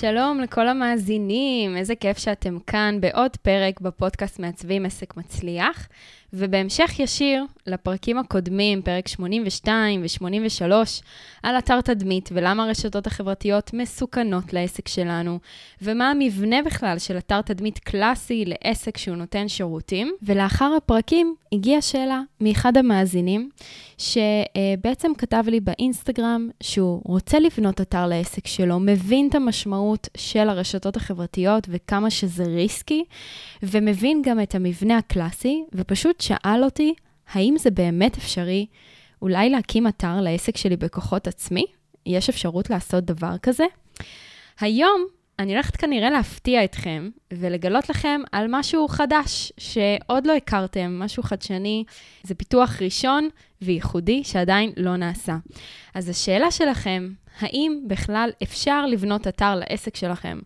שלום לכל המאזינים, איזה כיף שאתם כאן בעוד פרק בפודקאסט מעצבים עסק מצליח. ובהמשך ישיר לפרקים הקודמים, פרק 82 ו-83, על אתר תדמית ולמה הרשתות החברתיות מסוכנות לעסק שלנו, ומה המבנה בכלל של אתר תדמית קלאסי לעסק שהוא נותן שירותים. ולאחר הפרקים הגיעה שאלה מאחד המאזינים, שבעצם כתב לי באינסטגרם שהוא רוצה לבנות אתר לעסק שלו, מבין את המשמעות של הרשתות החברתיות וכמה שזה ריסקי, ומבין גם את המבנה הקלאסי, ופשוט שאל אותי, האם זה באמת אפשרי אולי להקים אתר לעסק שלי בכוחות עצמי? יש אפשרות לעשות דבר כזה? היום אני הולכת כנראה להפתיע אתכם ולגלות לכם על משהו חדש שעוד לא הכרתם, משהו חדשני. זה פיתוח ראשון וייחודי שעדיין לא נעשה. אז השאלה שלכם, האם בכלל אפשר לבנות אתר לעסק שלכם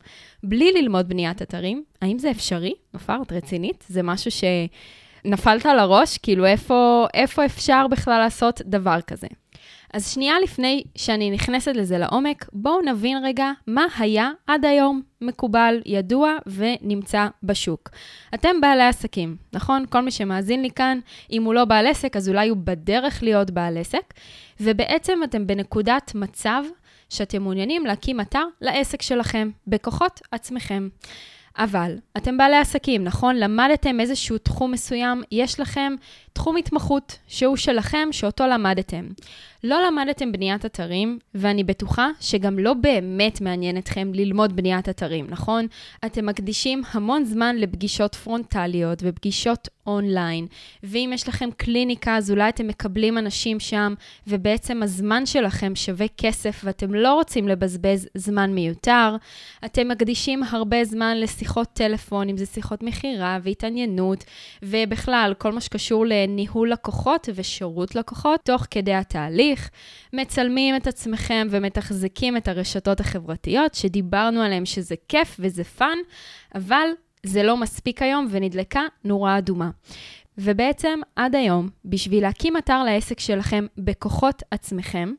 בלי ללמוד בניית אתרים? האם זה אפשרי? נופר, את רצינית? זה משהו שנפלת על הראש? כאילו, איפה, איפה אפשר בכלל לעשות דבר כזה? אז שנייה לפני שאני נכנסת לזה לעומק, בואו נבין רגע מה היה עד היום מקובל, ידוע ונמצא בשוק. אתם בעלי עסקים, נכון? כל מי שמאזין לי כאן, אם הוא לא בעל עסק, אז אולי הוא בדרך להיות בעל עסק, ובעצם אתם בנקודת מצב שאתם מעוניינים להקים אתר לעסק שלכם, בכוחות עצמכם. אבל אתם בעלי עסקים, נכון? למדתם איזשהו תחום מסוים, יש לכם תחום התמחות שהוא שלכם, שאותו למדתם. לא למדתם בניית אתרים, ואני בטוחה שגם לא באמת מעניין אתכם ללמוד בניית אתרים, נכון? אתם מקדישים המון זמן לפגישות פרונטליות ופגישות אונליין, ואם יש לכם קליניקה, אז אולי אתם מקבלים אנשים שם, ובעצם הזמן שלכם שווה כסף ואתם לא רוצים לבזבז זמן מיותר. אתם מקדישים הרבה זמן לשיחות טלפון, אם זה שיחות מכירה והתעניינות, ובכלל, כל מה שקשור לניהול לקוחות ושירות לקוחות, תוך כדי התהליך. תהליך, מצלמים את עצמכם ומתחזקים את הרשתות החברתיות, שדיברנו עליהן שזה כיף וזה fun, אבל זה לא מספיק היום ונדלקה נורה אדומה. ובעצם עד היום, בשביל להקים אתר לעסק שלכם בכוחות עצמכם,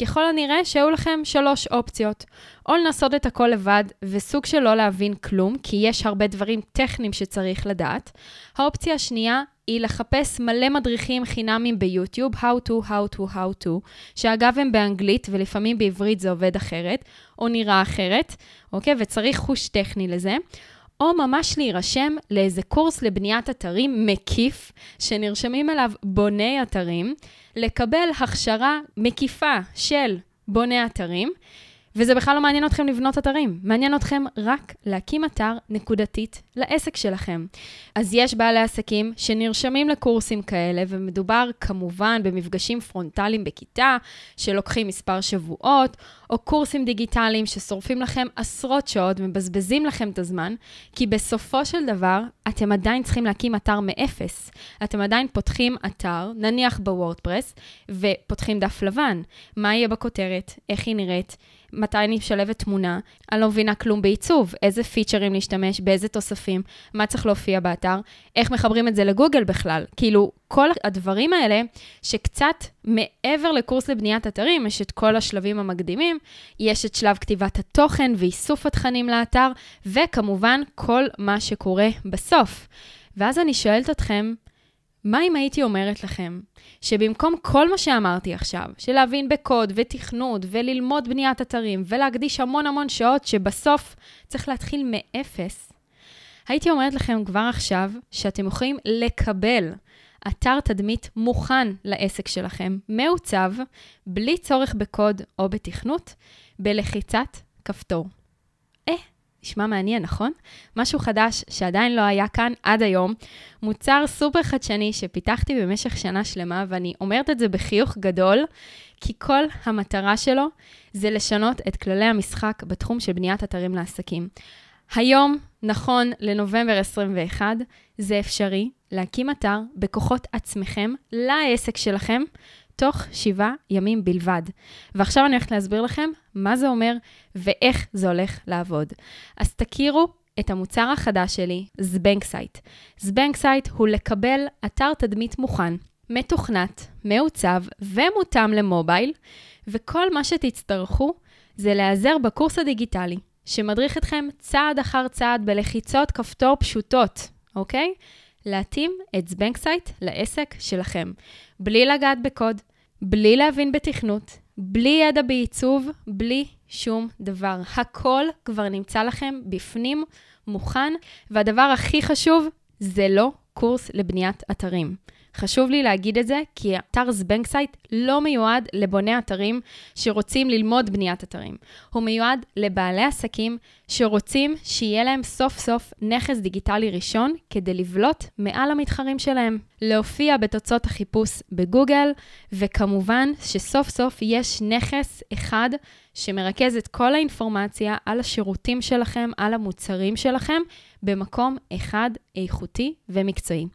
ככל הנראה שהיו לכם שלוש אופציות. או לנסות את הכל לבד, וסוג של לא להבין כלום, כי יש הרבה דברים טכניים שצריך לדעת. האופציה השנייה היא לחפש מלא מדריכים חינמים ביוטיוב, How to, How to, How to, שאגב הם באנגלית ולפעמים בעברית זה עובד אחרת, או נראה אחרת, אוקיי? וצריך חוש טכני לזה. או ממש להירשם לאיזה קורס לבניית אתרים מקיף, שנרשמים אליו בוני אתרים, לקבל הכשרה מקיפה של בוני אתרים, וזה בכלל לא מעניין אתכם לבנות אתרים, מעניין אתכם רק להקים אתר נקודתית לעסק שלכם. אז יש בעלי עסקים שנרשמים לקורסים כאלה, ומדובר כמובן במפגשים פרונטליים בכיתה, שלוקחים מספר שבועות, או קורסים דיגיטליים ששורפים לכם עשרות שעות ומבזבזים לכם את הזמן, כי בסופו של דבר, אתם עדיין צריכים להקים אתר מאפס. אתם עדיין פותחים אתר, נניח בוורדפרס, ופותחים דף לבן. מה יהיה בכותרת? איך היא נראית? מתי אני משלבת תמונה, אני לא מבינה כלום בעיצוב, איזה פיצ'רים להשתמש, באיזה תוספים, מה צריך להופיע באתר, איך מחברים את זה לגוגל בכלל. כאילו, כל הדברים האלה, שקצת מעבר לקורס לבניית אתרים, יש את כל השלבים המקדימים, יש את שלב כתיבת התוכן ואיסוף התכנים לאתר, וכמובן, כל מה שקורה בסוף. ואז אני שואלת אתכם, מה אם הייתי אומרת לכם שבמקום כל מה שאמרתי עכשיו, של להבין בקוד ותכנות וללמוד בניית אתרים ולהקדיש המון המון שעות שבסוף צריך להתחיל מאפס, הייתי אומרת לכם כבר עכשיו שאתם יכולים לקבל אתר תדמית מוכן לעסק שלכם, מעוצב, בלי צורך בקוד או בתכנות, בלחיצת כפתור. נשמע מעניין, נכון? משהו חדש שעדיין לא היה כאן עד היום, מוצר סופר חדשני שפיתחתי במשך שנה שלמה, ואני אומרת את זה בחיוך גדול, כי כל המטרה שלו זה לשנות את כללי המשחק בתחום של בניית אתרים לעסקים. היום, נכון לנובמבר 21, זה אפשרי להקים אתר בכוחות עצמכם לעסק שלכם, תוך שבעה ימים בלבד. ועכשיו אני הולכת להסביר לכם מה זה אומר ואיך זה הולך לעבוד. אז תכירו את המוצר החדש שלי, זבנג site. זבנג site הוא לקבל אתר תדמית מוכן, מתוכנת, מעוצב ומותאם למובייל, וכל מה שתצטרכו זה להיעזר בקורס הדיגיטלי, שמדריך אתכם צעד אחר צעד בלחיצות כפתור פשוטות, אוקיי? להתאים את זבנקסייט לעסק שלכם, בלי לגעת בקוד, בלי להבין בתכנות, בלי ידע בעיצוב, בלי שום דבר. הכל כבר נמצא לכם בפנים, מוכן, והדבר הכי חשוב, זה לא קורס לבניית אתרים. חשוב לי להגיד את זה, כי אתר זבנקסייט לא מיועד לבוני אתרים שרוצים ללמוד בניית אתרים. הוא מיועד לבעלי עסקים שרוצים שיהיה להם סוף סוף נכס דיגיטלי ראשון כדי לבלוט מעל המתחרים שלהם. להופיע בתוצאות החיפוש בגוגל, וכמובן שסוף סוף יש נכס אחד שמרכז את כל האינפורמציה על השירותים שלכם, על המוצרים שלכם, במקום אחד איכותי ומקצועי.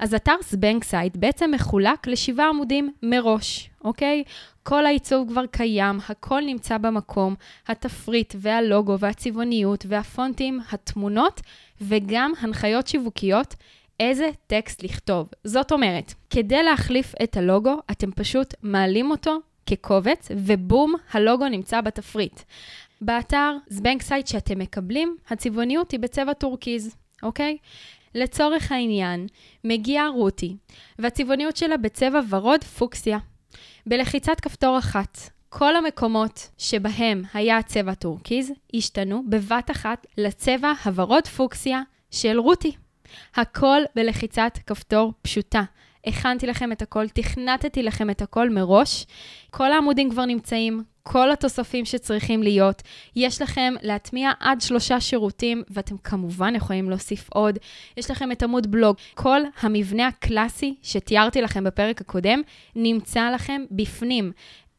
אז אתר זבנקסייט בעצם מחולק לשבעה עמודים מראש, אוקיי? כל העיצוב כבר קיים, הכל נמצא במקום, התפריט והלוגו והצבעוניות והפונטים, התמונות וגם הנחיות שיווקיות. איזה טקסט לכתוב. זאת אומרת, כדי להחליף את הלוגו, אתם פשוט מעלים אותו כקובץ, ובום, הלוגו נמצא בתפריט. באתר זבנקסייט שאתם מקבלים, הצבעוניות היא בצבע טורקיז, אוקיי? לצורך העניין, מגיעה רותי, והצבעוניות שלה בצבע ורוד פוקסיה. בלחיצת כפתור אחת, כל המקומות שבהם היה צבע טורקיז, השתנו בבת אחת לצבע הוורוד פוקסיה של רותי. הכל בלחיצת כפתור פשוטה. הכנתי לכם את הכל, תכנתתי לכם את הכל מראש. כל העמודים כבר נמצאים, כל התוספים שצריכים להיות. יש לכם להטמיע עד שלושה שירותים, ואתם כמובן יכולים להוסיף עוד. יש לכם את עמוד בלוג. כל המבנה הקלאסי שתיארתי לכם בפרק הקודם, נמצא לכם בפנים.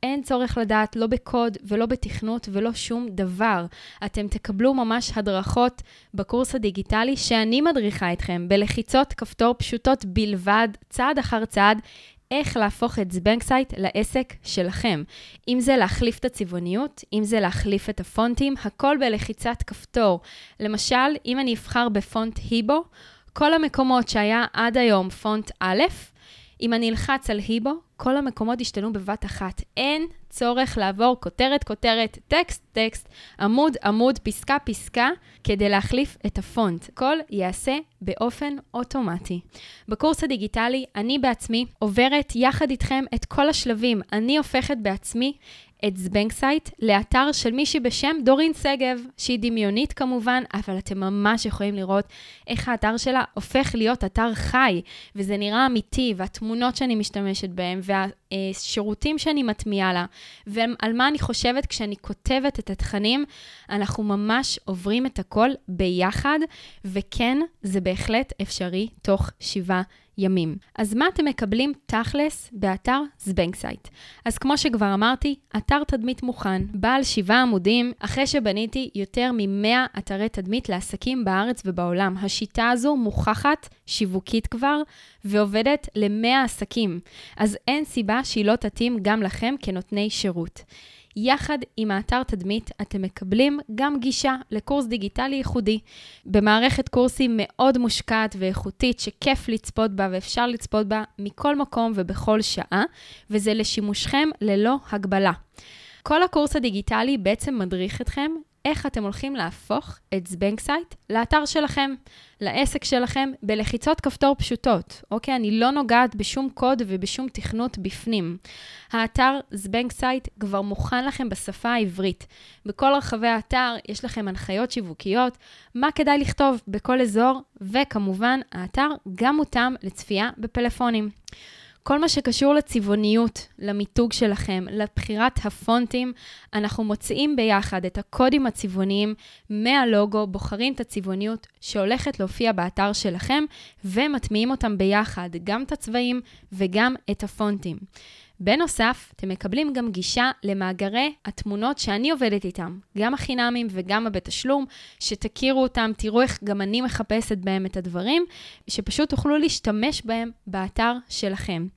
אין צורך לדעת לא בקוד ולא בתכנות ולא שום דבר. אתם תקבלו ממש הדרכות בקורס הדיגיטלי שאני מדריכה אתכם בלחיצות כפתור פשוטות בלבד, צעד אחר צעד. איך להפוך את זבנקסייט לעסק שלכם. אם זה להחליף את הצבעוניות, אם זה להחליף את הפונטים, הכל בלחיצת כפתור. למשל, אם אני אבחר בפונט היבו, כל המקומות שהיה עד היום פונט א', אם אני אלחץ על היבו, כל המקומות ישתנו בבת אחת. אין צורך לעבור כותרת, כותרת, טקסט, טקסט, עמוד, עמוד, פסקה, פסקה, כדי להחליף את הפונט. הכל ייעשה באופן אוטומטי. בקורס הדיגיטלי, אני בעצמי עוברת יחד איתכם את כל השלבים. אני הופכת בעצמי את זבנקסייט לאתר של מישהי בשם דורין שגב, שהיא דמיונית כמובן, אבל אתם ממש יכולים לראות איך האתר שלה הופך להיות אתר חי, וזה נראה אמיתי, והתמונות שאני משתמשת בהן, והשירותים שאני מטמיעה לה, ועל מה אני חושבת כשאני כותבת את התכנים, אנחנו ממש עוברים את הכל ביחד, וכן, זה בהחלט אפשרי תוך שבעה ימים. אז מה אתם מקבלים תכלס באתר זבנקסייט? אז כמו שכבר אמרתי, אתר תדמית מוכן, בעל שבעה עמודים, אחרי שבניתי יותר מ-100 אתרי תדמית לעסקים בארץ ובעולם. השיטה הזו מוכחת שיווקית כבר, ועובדת ל-100 עסקים. אז אין סיבה שהיא לא תתאים גם לכם כנותני שירות. יחד עם האתר תדמית, אתם מקבלים גם גישה לקורס דיגיטלי ייחודי, במערכת קורסים מאוד מושקעת ואיכותית, שכיף לצפות בה ואפשר לצפות בה מכל מקום ובכל שעה, וזה לשימושכם ללא הגבלה. כל הקורס הדיגיטלי בעצם מדריך אתכם איך אתם הולכים להפוך את זבנקסייט לאתר שלכם, לעסק שלכם, בלחיצות כפתור פשוטות, אוקיי? אני לא נוגעת בשום קוד ובשום תכנות בפנים. האתר זבנקסייט כבר מוכן לכם בשפה העברית. בכל רחבי האתר יש לכם הנחיות שיווקיות, מה כדאי לכתוב בכל אזור, וכמובן, האתר גם מותאם לצפייה בפלאפונים. כל מה שקשור לצבעוניות, למיתוג שלכם, לבחירת הפונטים, אנחנו מוציאים ביחד את הקודים הצבעוניים מהלוגו, בוחרים את הצבעוניות שהולכת להופיע באתר שלכם ומטמיעים אותם ביחד, גם את הצבעים וגם את הפונטים. בנוסף, אתם מקבלים גם גישה למאגרי התמונות שאני עובדת איתם, גם החינמים וגם הבתשלום, שתכירו אותם, תראו איך גם אני מחפשת בהם את הדברים, שפשוט תוכלו להשתמש בהם באתר שלכם.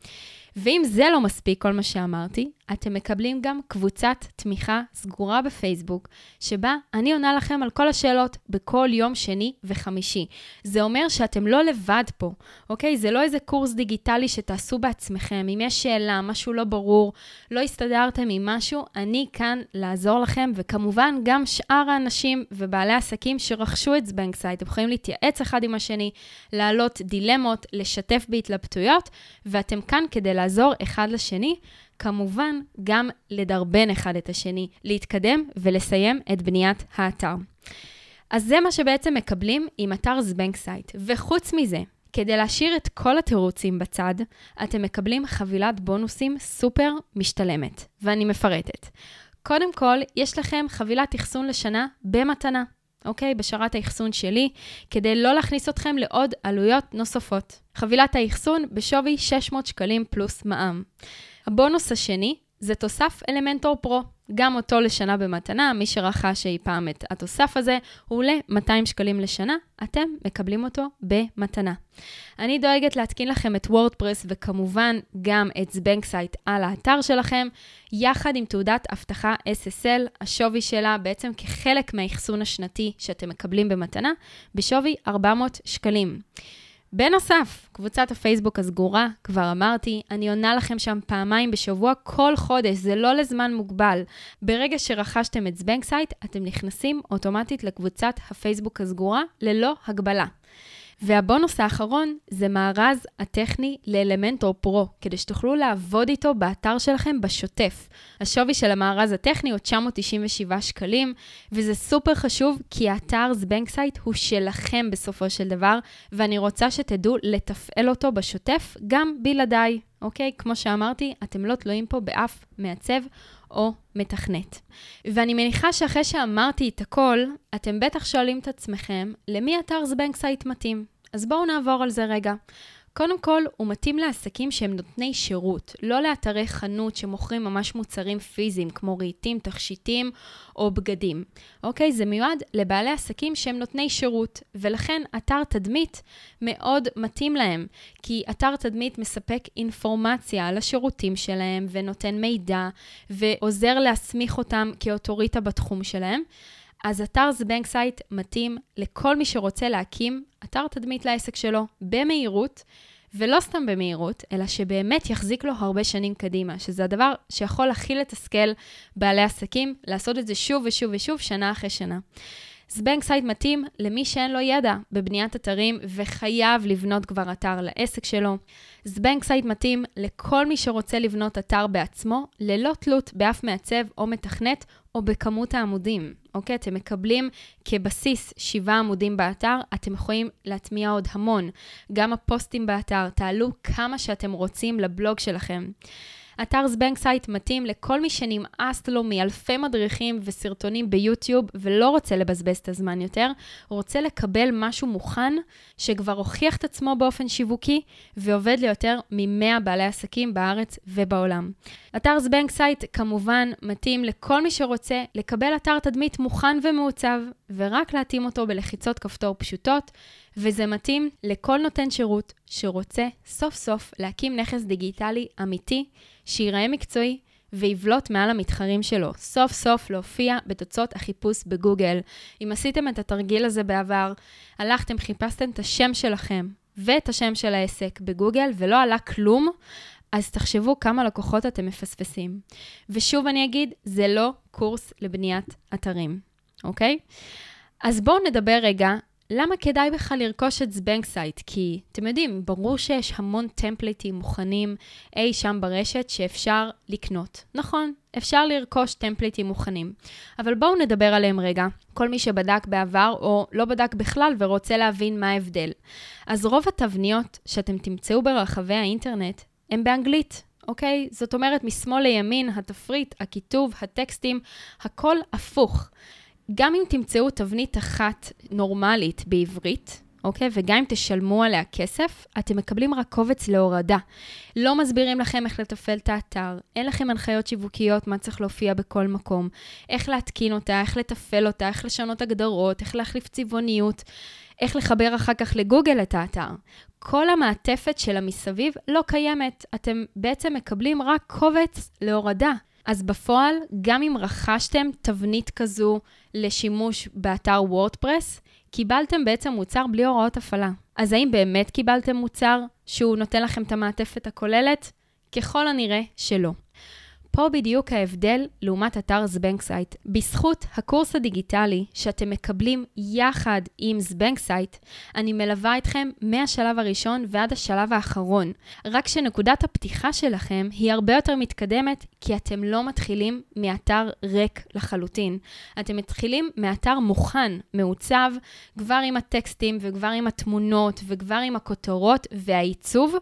ואם זה לא מספיק, כל מה שאמרתי, אתם מקבלים גם קבוצת תמיכה סגורה בפייסבוק, שבה אני עונה לכם על כל השאלות בכל יום שני וחמישי. זה אומר שאתם לא לבד פה, אוקיי? זה לא איזה קורס דיגיטלי שתעשו בעצמכם. אם יש שאלה, משהו לא ברור, לא הסתדרתם עם משהו, אני כאן לעזור לכם, וכמובן גם שאר האנשים ובעלי עסקים שרכשו את זבנקסייט, אתם יכולים להתייעץ אחד עם השני, להעלות דילמות, לשתף בהתלבטויות, ואתם כאן כדי לעזור אחד לשני. כמובן, גם לדרבן אחד את השני, להתקדם ולסיים את בניית האתר. אז זה מה שבעצם מקבלים עם אתר זבנק סייט. וחוץ מזה, כדי להשאיר את כל התירוצים בצד, אתם מקבלים חבילת בונוסים סופר משתלמת, ואני מפרטת. קודם כל, יש לכם חבילת אחסון לשנה במתנה, אוקיי? בשרת האחסון שלי, כדי לא להכניס אתכם לעוד עלויות נוספות. חבילת האחסון בשווי 600 שקלים פלוס מע"מ. הבונוס השני זה תוסף Elementor Pro. גם אותו לשנה במתנה, מי שרכש אי פעם את התוסף הזה, הוא עולה 200 שקלים לשנה, אתם מקבלים אותו במתנה. אני דואגת להתקין לכם את WordPress וכמובן גם את זבנקסייט על האתר שלכם, יחד עם תעודת אבטחה SSL, השווי שלה בעצם כחלק מהאחסון השנתי שאתם מקבלים במתנה, בשווי 400 שקלים. בנוסף, קבוצת הפייסבוק הסגורה, כבר אמרתי, אני עונה לכם שם פעמיים בשבוע כל חודש, זה לא לזמן מוגבל. ברגע שרכשתם את זבנקסייט, אתם נכנסים אוטומטית לקבוצת הפייסבוק הסגורה ללא הגבלה. והבונוס האחרון זה מארז הטכני לאלמנטור פרו, כדי שתוכלו לעבוד איתו באתר שלכם בשוטף. השווי של המארז הטכני הוא 997 שקלים, וזה סופר חשוב, כי האתר זבנקסייט הוא שלכם בסופו של דבר, ואני רוצה שתדעו לתפעל אותו בשוטף גם בלעדיי, אוקיי? כמו שאמרתי, אתם לא תלויים פה באף מעצב או מתכנת. ואני מניחה שאחרי שאמרתי את הכל, אתם בטח שואלים את עצמכם, למי אתר זבנקסייט מתאים? אז בואו נעבור על זה רגע. קודם כל, הוא מתאים לעסקים שהם נותני שירות, לא לאתרי חנות שמוכרים ממש מוצרים פיזיים, כמו רהיטים, תכשיטים או בגדים. אוקיי? זה מיועד לבעלי עסקים שהם נותני שירות, ולכן אתר תדמית מאוד מתאים להם, כי אתר תדמית מספק אינפורמציה על השירותים שלהם, ונותן מידע, ועוזר להסמיך אותם כאוטוריטה בתחום שלהם. אז אתר זבנק סייט מתאים לכל מי שרוצה להקים אתר תדמית לעסק שלו במהירות, ולא סתם במהירות, אלא שבאמת יחזיק לו הרבה שנים קדימה, שזה הדבר שיכול הכי לתסכל בעלי עסקים, לעשות את זה שוב ושוב ושוב, שנה אחרי שנה. זבנק סייט מתאים למי שאין לו ידע בבניית אתרים וחייב לבנות כבר אתר לעסק שלו. זבנק סייט מתאים לכל מי שרוצה לבנות אתר בעצמו, ללא תלות באף מעצב או מתכנת או בכמות העמודים. אוקיי? אתם מקבלים כבסיס שבעה עמודים באתר, אתם יכולים להטמיע עוד המון. גם הפוסטים באתר, תעלו כמה שאתם רוצים לבלוג שלכם. אתר זבנק סייט מתאים לכל מי שנמאס לו מאלפי מדריכים וסרטונים ביוטיוב ולא רוצה לבזבז את הזמן יותר, רוצה לקבל משהו מוכן שכבר הוכיח את עצמו באופן שיווקי ועובד ליותר מ-100 בעלי עסקים בארץ ובעולם. אתר זבנק סייט כמובן מתאים לכל מי שרוצה לקבל אתר תדמית מוכן ומעוצב ורק להתאים אותו בלחיצות כפתור פשוטות. וזה מתאים לכל נותן שירות שרוצה סוף סוף להקים נכס דיגיטלי אמיתי, שייראה מקצועי ויבלוט מעל המתחרים שלו. סוף סוף להופיע בתוצאות החיפוש בגוגל. אם עשיתם את התרגיל הזה בעבר, הלכתם, חיפשתם את השם שלכם ואת השם של העסק בגוגל ולא עלה כלום, אז תחשבו כמה לקוחות אתם מפספסים. ושוב אני אגיד, זה לא קורס לבניית אתרים, אוקיי? אז בואו נדבר רגע למה כדאי בכלל לרכוש את זבנקסייט? כי אתם יודעים, ברור שיש המון טמפליטים מוכנים אי שם ברשת שאפשר לקנות. נכון, אפשר לרכוש טמפליטים מוכנים. אבל בואו נדבר עליהם רגע. כל מי שבדק בעבר או לא בדק בכלל ורוצה להבין מה ההבדל. אז רוב התבניות שאתם תמצאו ברחבי האינטרנט הם באנגלית. אוקיי? זאת אומרת, משמאל לימין, התפריט, הכיתוב, הטקסטים, הכל הפוך. גם אם תמצאו תבנית אחת נורמלית בעברית, אוקיי? וגם אם תשלמו עליה כסף, אתם מקבלים רק קובץ להורדה. לא מסבירים לכם איך לתפעל את האתר, אין לכם הנחיות שיווקיות מה צריך להופיע בכל מקום, איך להתקין אותה, איך לתפעל אותה, איך לשנות הגדרות, איך להחליף צבעוניות, איך לחבר אחר כך לגוגל את האתר. כל המעטפת של המסביב לא קיימת. אתם בעצם מקבלים רק קובץ להורדה. אז בפועל, גם אם רכשתם תבנית כזו לשימוש באתר וורדפרס, קיבלתם בעצם מוצר בלי הוראות הפעלה. אז האם באמת קיבלתם מוצר שהוא נותן לכם את המעטפת הכוללת? ככל הנראה שלא. פה בדיוק ההבדל לעומת אתר זבנקסייט. בזכות הקורס הדיגיטלי שאתם מקבלים יחד עם זבנקסייט, אני מלווה אתכם מהשלב הראשון ועד השלב האחרון. רק שנקודת הפתיחה שלכם היא הרבה יותר מתקדמת, כי אתם לא מתחילים מאתר ריק לחלוטין. אתם מתחילים מאתר מוכן, מעוצב, כבר עם הטקסטים וכבר עם התמונות וכבר עם הכותרות והעיצוב,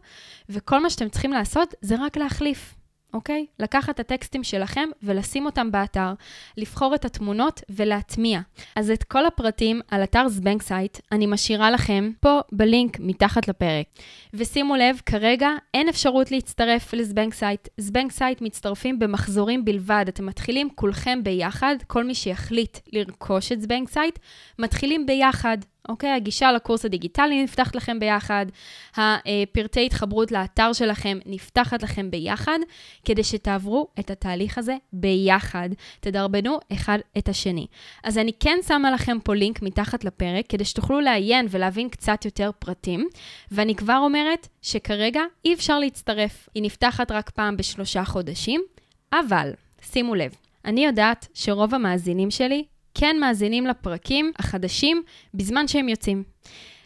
וכל מה שאתם צריכים לעשות זה רק להחליף. אוקיי? לקחת את הטקסטים שלכם ולשים אותם באתר, לבחור את התמונות ולהטמיע. אז את כל הפרטים על אתר זבנקסייט אני משאירה לכם פה בלינק מתחת לפרק. ושימו לב, כרגע אין אפשרות להצטרף לזבנקסייט. זבנקסייט מצטרפים במחזורים בלבד. אתם מתחילים כולכם ביחד, כל מי שיחליט לרכוש את זבנקסייט, מתחילים ביחד. אוקיי? הגישה לקורס הדיגיטלי נפתחת לכם ביחד, הפרטי התחברות לאתר שלכם נפתחת לכם ביחד, כדי שתעברו את התהליך הזה ביחד. תדרבנו אחד את השני. אז אני כן שמה לכם פה לינק מתחת לפרק, כדי שתוכלו לעיין ולהבין קצת יותר פרטים, ואני כבר אומרת שכרגע אי אפשר להצטרף. היא נפתחת רק פעם בשלושה חודשים, אבל, שימו לב, אני יודעת שרוב המאזינים שלי כן מאזינים לפרקים החדשים בזמן שהם יוצאים.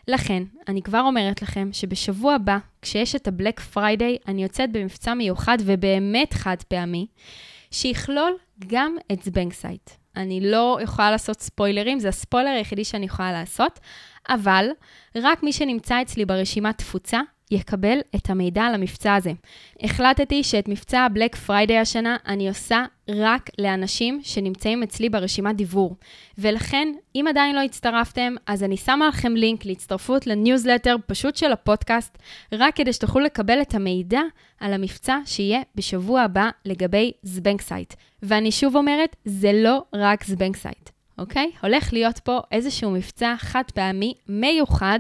לכן, אני כבר אומרת לכם שבשבוע הבא, כשיש את ה-Black Friday, אני יוצאת במבצע מיוחד ובאמת חד פעמי, שיכלול גם את זבנקסייט. אני לא יכולה לעשות ספוילרים, זה הספוילר היחידי שאני יכולה לעשות, אבל רק מי שנמצא אצלי ברשימת תפוצה יקבל את המידע על המבצע הזה. החלטתי שאת מבצע ה Black Friday השנה אני עושה רק לאנשים שנמצאים אצלי ברשימת דיוור. ולכן, אם עדיין לא הצטרפתם, אז אני שמה לכם לינק להצטרפות לניוזלטר פשוט של הפודקאסט, רק כדי שתוכלו לקבל את המידע על המבצע שיהיה בשבוע הבא לגבי זבנקסייט. ואני שוב אומרת, זה לא רק זבנקסייט. אוקיי? הולך להיות פה איזשהו מבצע חד פעמי מיוחד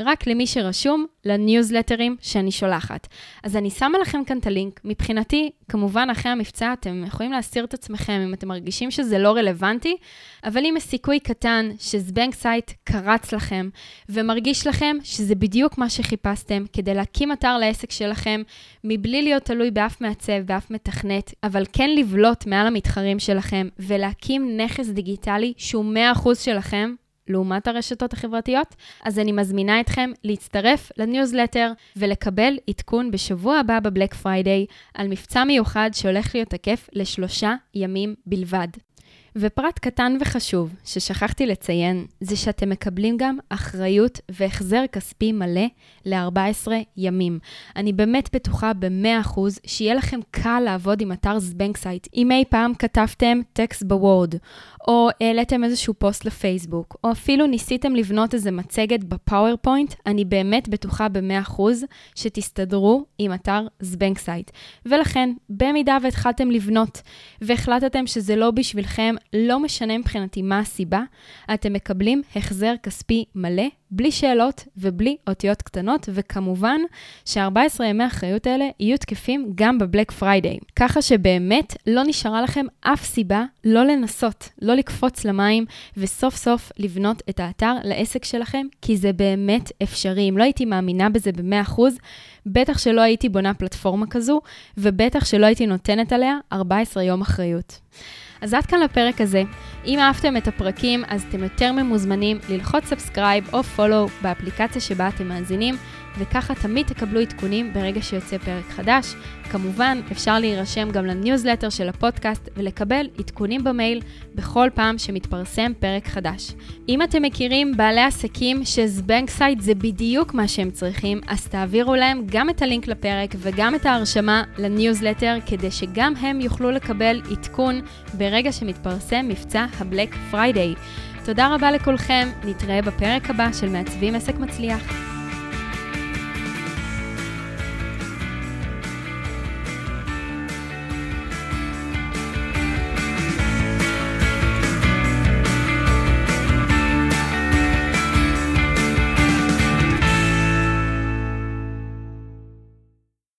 רק למי שרשום לניוזלטרים שאני שולחת. אז אני שמה לכם כאן את הלינק. מבחינתי, כמובן, אחרי המבצע אתם יכולים להסיר את עצמכם אם אתם מרגישים שזה לא רלוונטי, אבל אם יש סיכוי קטן שזבנק סייט קרץ לכם ומרגיש לכם שזה בדיוק מה שחיפשתם כדי להקים אתר לעסק שלכם, מבלי להיות תלוי באף מעצב, באף מתכנת, אבל כן לבלוט מעל המתחרים שלכם ולהקים נכס דיגיטלי שהוא 100% שלכם, לעומת הרשתות החברתיות, אז אני מזמינה אתכם להצטרף לניוזלטר ולקבל עדכון בשבוע הבא ב Black Friday על מבצע מיוחד שהולך להיות תקף לשלושה ימים בלבד. ופרט קטן וחשוב ששכחתי לציין, זה שאתם מקבלים גם אחריות והחזר כספי מלא ל-14 ימים. אני באמת בטוחה ב-100% שיהיה לכם קל לעבוד עם אתר זבנקסייט. אם אי פעם כתבתם טקסט בוורד, או העליתם איזשהו פוסט לפייסבוק, או אפילו ניסיתם לבנות איזה מצגת ב PowerPoint, אני באמת בטוחה ב-100% שתסתדרו עם אתר זבנקסייט. ולכן, במידה והתחלתם לבנות והחלטתם שזה לא בשבילכם, לא משנה מבחינתי מה הסיבה, אתם מקבלים החזר כספי מלא בלי שאלות ובלי אותיות קטנות, וכמובן ש-14 ימי האחריות האלה יהיו תקפים גם ב Black Friday. ככה שבאמת לא נשארה לכם אף סיבה לא לנסות, לא לקפוץ למים, וסוף סוף לבנות את האתר לעסק שלכם, כי זה באמת אפשרי. אם לא הייתי מאמינה בזה ב-100%, בטח שלא הייתי בונה פלטפורמה כזו, ובטח שלא הייתי נותנת עליה 14 יום אחריות. אז עד כאן לפרק הזה. אם אהבתם את הפרקים, אז אתם יותר ממוזמנים ללחוץ subscribe או follow באפליקציה שבה אתם מאזינים, וככה תמיד תקבלו עדכונים ברגע שיוצא פרק חדש. כמובן, אפשר להירשם גם לניוזלטר של הפודקאסט ולקבל עדכונים במייל בכל פעם שמתפרסם פרק חדש. אם אתם מכירים בעלי עסקים שזבנקסייט זה בדיוק מה שהם צריכים, אז תעבירו להם גם את הלינק לפרק וגם את ההרשמה לניוזלטר, כדי שגם הם יוכלו לקבל עדכון ברגע שמתפרסם מבצע ה Black Friday. תודה רבה לכולכם, נתראה בפרק הבא של מעצבים עסק מצליח.